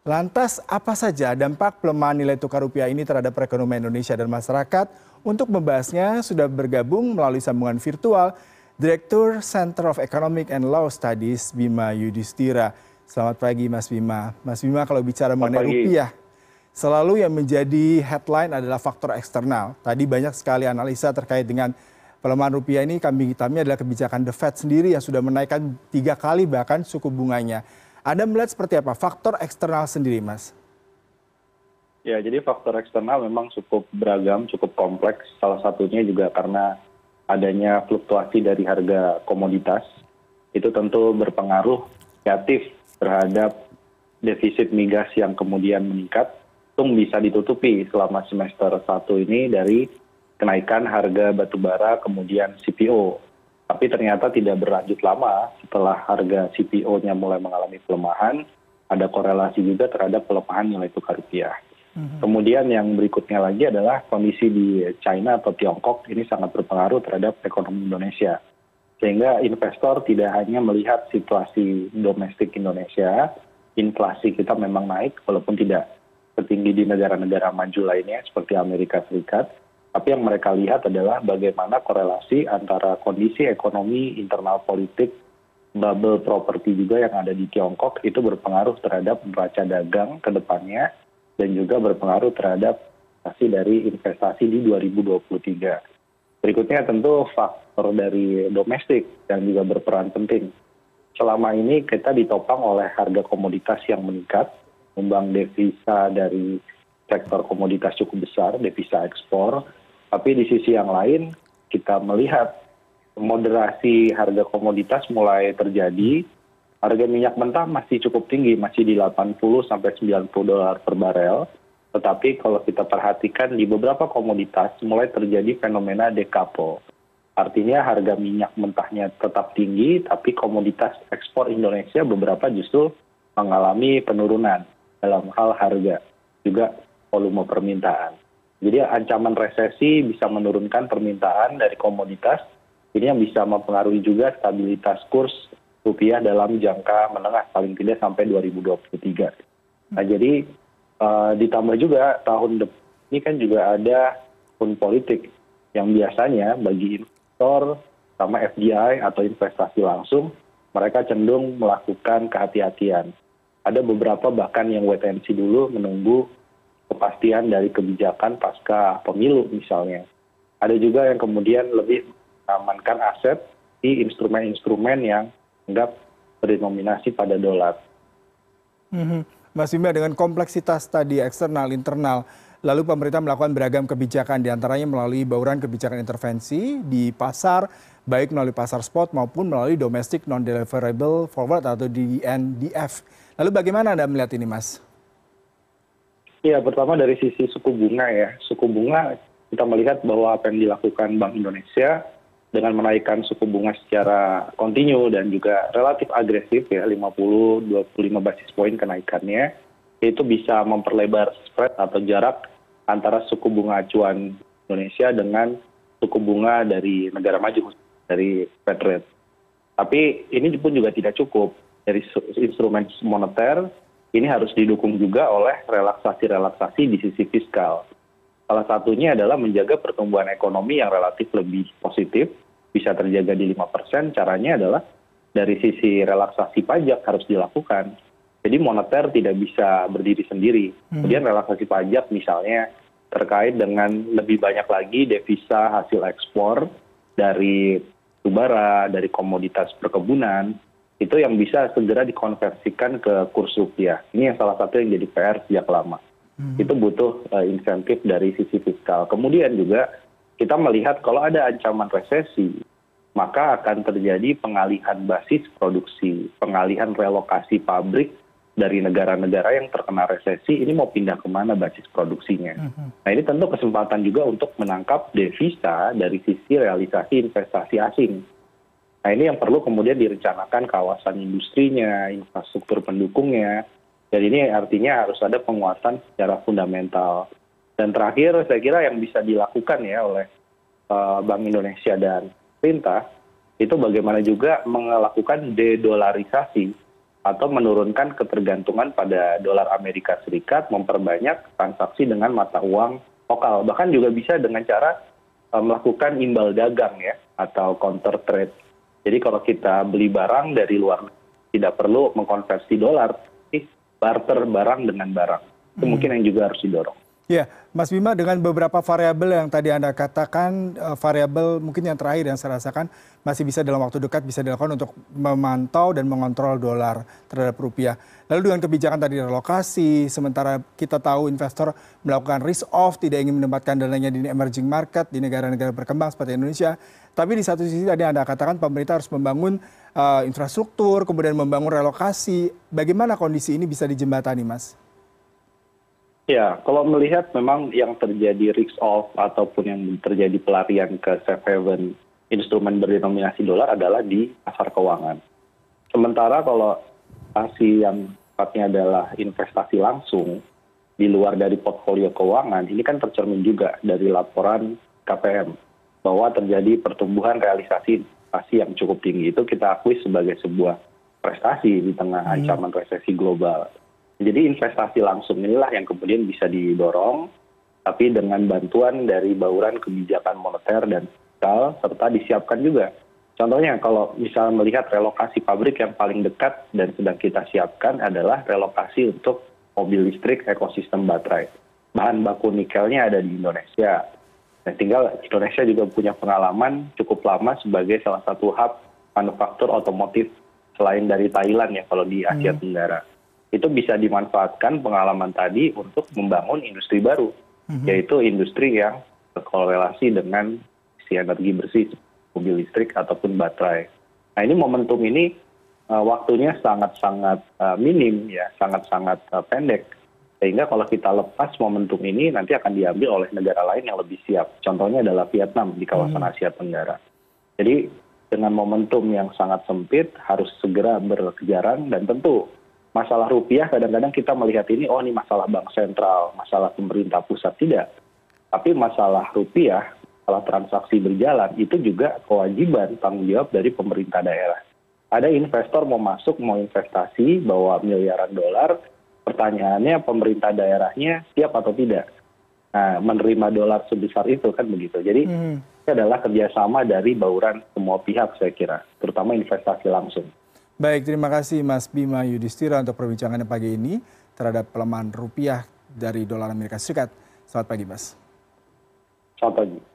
lantas apa saja dampak pelemahan nilai tukar rupiah ini terhadap perekonomian indonesia dan masyarakat? Untuk membahasnya sudah bergabung melalui sambungan virtual direktur center of economic and law studies bima yudhistira. Selamat pagi mas bima. Mas bima kalau bicara mengenai rupiah selalu yang menjadi headline adalah faktor eksternal. Tadi banyak sekali analisa terkait dengan pelemahan rupiah ini. Kambing hitamnya adalah kebijakan the fed sendiri yang sudah menaikkan tiga kali bahkan suku bunganya anda melihat seperti apa faktor eksternal sendiri mas? Ya jadi faktor eksternal memang cukup beragam cukup kompleks. Salah satunya juga karena adanya fluktuasi dari harga komoditas. Itu tentu berpengaruh negatif terhadap defisit migas yang kemudian meningkat. Itu bisa ditutupi selama semester satu ini dari kenaikan harga batubara kemudian CPO. Tapi ternyata tidak berlanjut lama setelah harga CPO-nya mulai mengalami pelemahan, ada korelasi juga terhadap pelemahan nilai tukar rupiah. Kemudian yang berikutnya lagi adalah kondisi di China atau Tiongkok ini sangat berpengaruh terhadap ekonomi Indonesia. Sehingga investor tidak hanya melihat situasi domestik Indonesia, inflasi kita memang naik walaupun tidak setinggi di negara-negara maju lainnya seperti Amerika Serikat, tapi yang mereka lihat adalah bagaimana korelasi antara kondisi ekonomi internal politik bubble properti juga yang ada di tiongkok itu berpengaruh terhadap neraca dagang ke depannya dan juga berpengaruh terhadap investasi dari investasi di 2023. Berikutnya tentu faktor dari domestik yang juga berperan penting. Selama ini kita ditopang oleh harga komoditas yang meningkat, membang devisa dari sektor komoditas cukup besar, devisa ekspor, tapi di sisi yang lain kita melihat moderasi harga komoditas mulai terjadi. Harga minyak mentah masih cukup tinggi masih di 80 sampai 90 dolar per barel. Tetapi kalau kita perhatikan di beberapa komoditas mulai terjadi fenomena dekapo. Artinya harga minyak mentahnya tetap tinggi tapi komoditas ekspor Indonesia beberapa justru mengalami penurunan dalam hal harga juga volume permintaan jadi ancaman resesi bisa menurunkan permintaan dari komoditas ini yang bisa mempengaruhi juga stabilitas kurs rupiah dalam jangka menengah paling tidak sampai 2023. Nah jadi uh, ditambah juga tahun depan ini kan juga ada pun politik yang biasanya bagi investor sama FDI atau investasi langsung mereka cenderung melakukan kehati-hatian. Ada beberapa bahkan yang wait dulu menunggu kepastian dari kebijakan pasca pemilu misalnya. Ada juga yang kemudian lebih mengamankan aset di instrumen-instrumen yang anggap berdenominasi pada dolar. Mhm. Mas Bima dengan kompleksitas tadi eksternal internal, lalu pemerintah melakukan beragam kebijakan di antaranya melalui bauran kebijakan intervensi di pasar, baik melalui pasar spot maupun melalui domestic non-deliverable forward atau DNDF. Lalu bagaimana Anda melihat ini Mas? Ya pertama dari sisi suku bunga ya suku bunga kita melihat bahwa apa yang dilakukan bank indonesia dengan menaikkan suku bunga secara kontinu dan juga relatif agresif ya 50 25 basis poin kenaikannya itu bisa memperlebar spread atau jarak antara suku bunga acuan Indonesia dengan suku bunga dari negara maju dari Fed rate. Tapi ini pun juga tidak cukup dari instrumen moneter ini harus didukung juga oleh relaksasi relaksasi di sisi fiskal. Salah satunya adalah menjaga pertumbuhan ekonomi yang relatif lebih positif. Bisa terjaga di lima persen caranya adalah dari sisi relaksasi pajak harus dilakukan. Jadi moneter tidak bisa berdiri sendiri. Hmm. kemudian relaksasi pajak misalnya terkait dengan lebih banyak lagi devisa hasil ekspor dari bara dari komoditas perkebunan itu yang bisa segera dikonversikan ke kurs rupiah ini yang salah satu yang jadi pr sejak lama hmm. itu butuh uh, insentif dari sisi fiskal kemudian juga kita melihat kalau ada ancaman resesi maka akan terjadi pengalihan basis produksi pengalihan relokasi pabrik dari negara-negara yang terkena resesi ini mau pindah ke mana basis produksinya. Hmm. Nah ini tentu kesempatan juga untuk menangkap devisa dari sisi realisasi investasi asing nah ini yang perlu kemudian direncanakan kawasan industrinya infrastruktur pendukungnya. Dan ini artinya harus ada penguatan secara fundamental. Dan terakhir saya kira yang bisa dilakukan ya oleh uh, Bank Indonesia dan pemerintah itu bagaimana juga melakukan dedolarisasi atau menurunkan ketergantungan pada dolar amerika serikat memperbanyak transaksi dengan mata uang lokal. Bahkan juga bisa dengan cara melakukan imbal dagang ya atau counter trade jadi kalau kita beli barang dari luar tidak perlu mengkonversi dolar tapi barter barang dengan barang. Itu mungkin yang juga harus didorong ya mas bima dengan beberapa variabel yang tadi anda katakan variabel mungkin yang terakhir yang saya rasakan masih bisa dalam waktu dekat bisa dilakukan untuk memantau dan mengontrol dolar terhadap rupiah. Lalu dengan kebijakan tadi relokasi sementara kita tahu investor melakukan risk off tidak ingin menempatkan dananya di emerging market di negara negara berkembang seperti indonesia. Tapi di satu sisi tadi anda katakan pemerintah harus membangun infrastruktur kemudian membangun relokasi. Bagaimana kondisi ini bisa dijembatani mas ya kalau melihat memang yang terjadi risk off ataupun yang terjadi pelarian ke safe haven instrumen berdenominasi dolar adalah di pasar keuangan. Sementara kalau investasi yang sifatnya adalah investasi langsung di luar dari portfolio keuangan ini kan tercermin juga dari laporan KPM bahwa terjadi pertumbuhan realisasi investasi yang cukup tinggi. Itu kita akui sebagai sebuah prestasi di tengah ancaman resesi global jadi investasi langsung inilah yang kemudian bisa didorong tapi dengan bantuan dari bauran kebijakan moneter dan fiskal serta disiapkan juga. Contohnya kalau misal melihat relokasi pabrik yang paling dekat dan sedang kita siapkan adalah relokasi untuk mobil listrik ekosistem baterai. Bahan baku nikelnya ada di indonesia. Dan tinggal indonesia juga punya pengalaman cukup lama sebagai salah satu hub manufaktur otomotif selain dari thailand ya kalau di asia tenggara itu bisa dimanfaatkan pengalaman tadi untuk membangun industri baru yaitu industri yang berkorelasi dengan isi energi bersih mobil listrik ataupun baterai. Nah ini momentum ini waktunya sangat sangat minim ya sangat sangat pendek. Sehingga kalau kita lepas momentum ini nanti akan diambil oleh negara lain yang lebih siap. Contohnya adalah vietnam di kawasan asia tenggara. Jadi dengan momentum yang sangat sempit harus segera berkejaran dan tentu masalah rupiah kadang kadang kita melihat ini oh ini masalah bank sentral masalah pemerintah pusat tidak. Tapi masalah rupiah masalah transaksi berjalan itu juga kewajiban tanggung jawab dari pemerintah daerah. Ada investor mau masuk mau investasi bawa miliaran dolar pertanyaannya pemerintah daerahnya siap atau tidak. Nah menerima dolar sebesar itu kan begitu. Jadi ini adalah kerjasama dari bauran semua pihak saya kira terutama investasi langsung baik terima kasih mas bima yudhistira untuk perbincangannya pagi ini terhadap pelemahan rupiah dari dolar amerika serikat. Selamat pagi mas. Selamat pagi